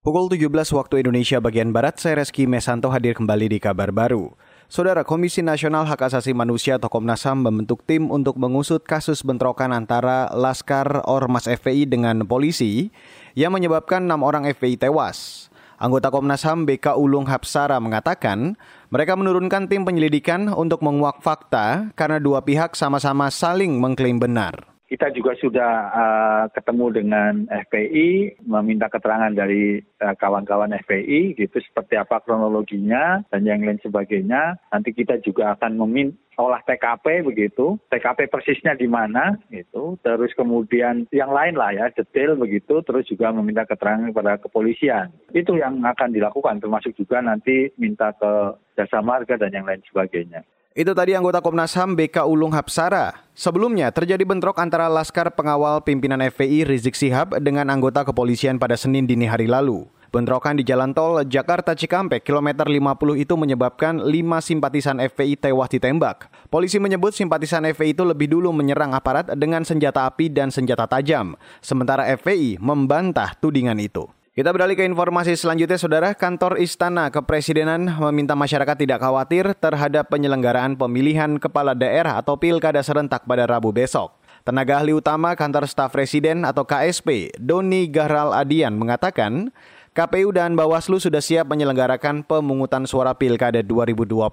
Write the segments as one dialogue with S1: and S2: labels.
S1: Pukul 17 waktu Indonesia bagian Barat, saya Reski Mesanto hadir kembali di kabar baru. Saudara Komisi Nasional Hak Asasi Manusia atau Komnas HAM membentuk tim untuk mengusut kasus bentrokan antara Laskar Ormas FPI dengan polisi yang menyebabkan enam orang FPI tewas. Anggota Komnas HAM BK Ulung Hapsara mengatakan, mereka menurunkan tim penyelidikan untuk menguak fakta karena dua pihak sama-sama saling mengklaim benar
S2: kita juga sudah uh, ketemu dengan FPI, meminta keterangan dari uh, kawan-kawan FPI, gitu seperti apa kronologinya dan yang lain sebagainya. Nanti kita juga akan meminta olah TKP begitu, TKP persisnya di mana gitu, terus kemudian yang lain lah ya detail begitu, terus juga meminta keterangan kepada kepolisian. Itu yang akan dilakukan, termasuk juga nanti minta ke jasa marga dan yang lain sebagainya.
S1: Itu tadi anggota Komnas HAM BK Ulung Hapsara. Sebelumnya terjadi bentrok antara Laskar Pengawal Pimpinan FPI Rizik Sihab dengan anggota kepolisian pada Senin dini hari lalu. Bentrokan di jalan tol Jakarta Cikampek kilometer 50 itu menyebabkan lima simpatisan FPI tewas ditembak. Polisi menyebut simpatisan FPI itu lebih dulu menyerang aparat dengan senjata api dan senjata tajam, sementara FPI membantah tudingan itu. Kita beralih ke informasi selanjutnya, Saudara. Kantor Istana Kepresidenan meminta masyarakat tidak khawatir terhadap penyelenggaraan pemilihan kepala daerah atau pilkada serentak pada Rabu besok. Tenaga ahli utama Kantor Staf Presiden atau KSP, Doni Gahral Adian mengatakan, KPU dan Bawaslu sudah siap menyelenggarakan pemungutan suara pilkada 2020.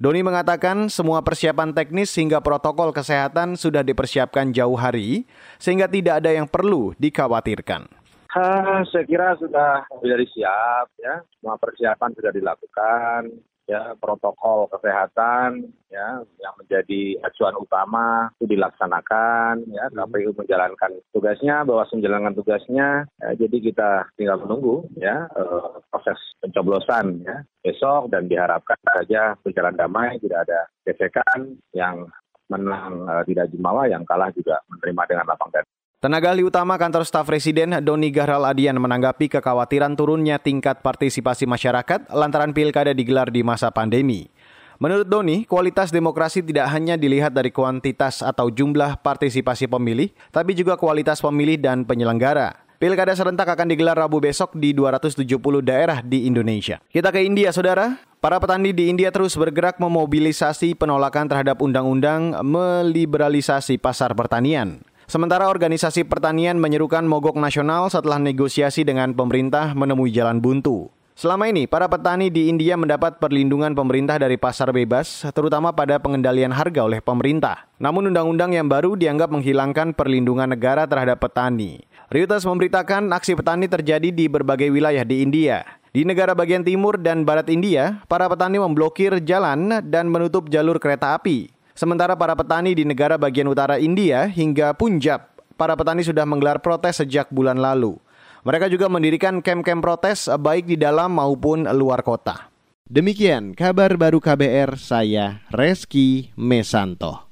S1: Doni mengatakan semua persiapan teknis hingga protokol kesehatan sudah dipersiapkan jauh hari, sehingga tidak ada yang perlu dikhawatirkan.
S3: Uh, saya kira sudah dari siap ya, semua persiapan sudah dilakukan ya. Protokol kesehatan ya yang menjadi acuan utama itu dilaksanakan ya. Hmm. KPU menjalankan tugasnya Bawaslu menjalankan tugasnya. Ya, jadi kita tinggal menunggu ya uh, proses pencoblosan ya. Besok dan diharapkan saja berjalan damai tidak ada gesekan yang menang uh, tidak jumawa yang kalah juga menerima dengan lapang dada.
S1: Tenaga ahli utama kantor staf presiden Doni Gahral Adian menanggapi kekhawatiran turunnya tingkat partisipasi masyarakat lantaran pilkada digelar di masa pandemi. Menurut Doni, kualitas demokrasi tidak hanya dilihat dari kuantitas atau jumlah partisipasi pemilih, tapi juga kualitas pemilih dan penyelenggara. Pilkada serentak akan digelar Rabu besok di 270 daerah di Indonesia. Kita ke India, saudara. Para petani di India terus bergerak memobilisasi penolakan terhadap undang-undang meliberalisasi pasar pertanian. Sementara organisasi pertanian menyerukan mogok nasional setelah negosiasi dengan pemerintah menemui jalan buntu. Selama ini, para petani di India mendapat perlindungan pemerintah dari pasar bebas, terutama pada pengendalian harga oleh pemerintah. Namun undang-undang yang baru dianggap menghilangkan perlindungan negara terhadap petani. Reuters memberitakan aksi petani terjadi di berbagai wilayah di India. Di negara bagian timur dan barat India, para petani memblokir jalan dan menutup jalur kereta api. Sementara para petani di negara bagian utara India hingga Punjab, para petani sudah menggelar protes sejak bulan lalu. Mereka juga mendirikan kem-kem protes baik di dalam maupun luar kota. Demikian kabar baru KBR, saya Reski Mesanto.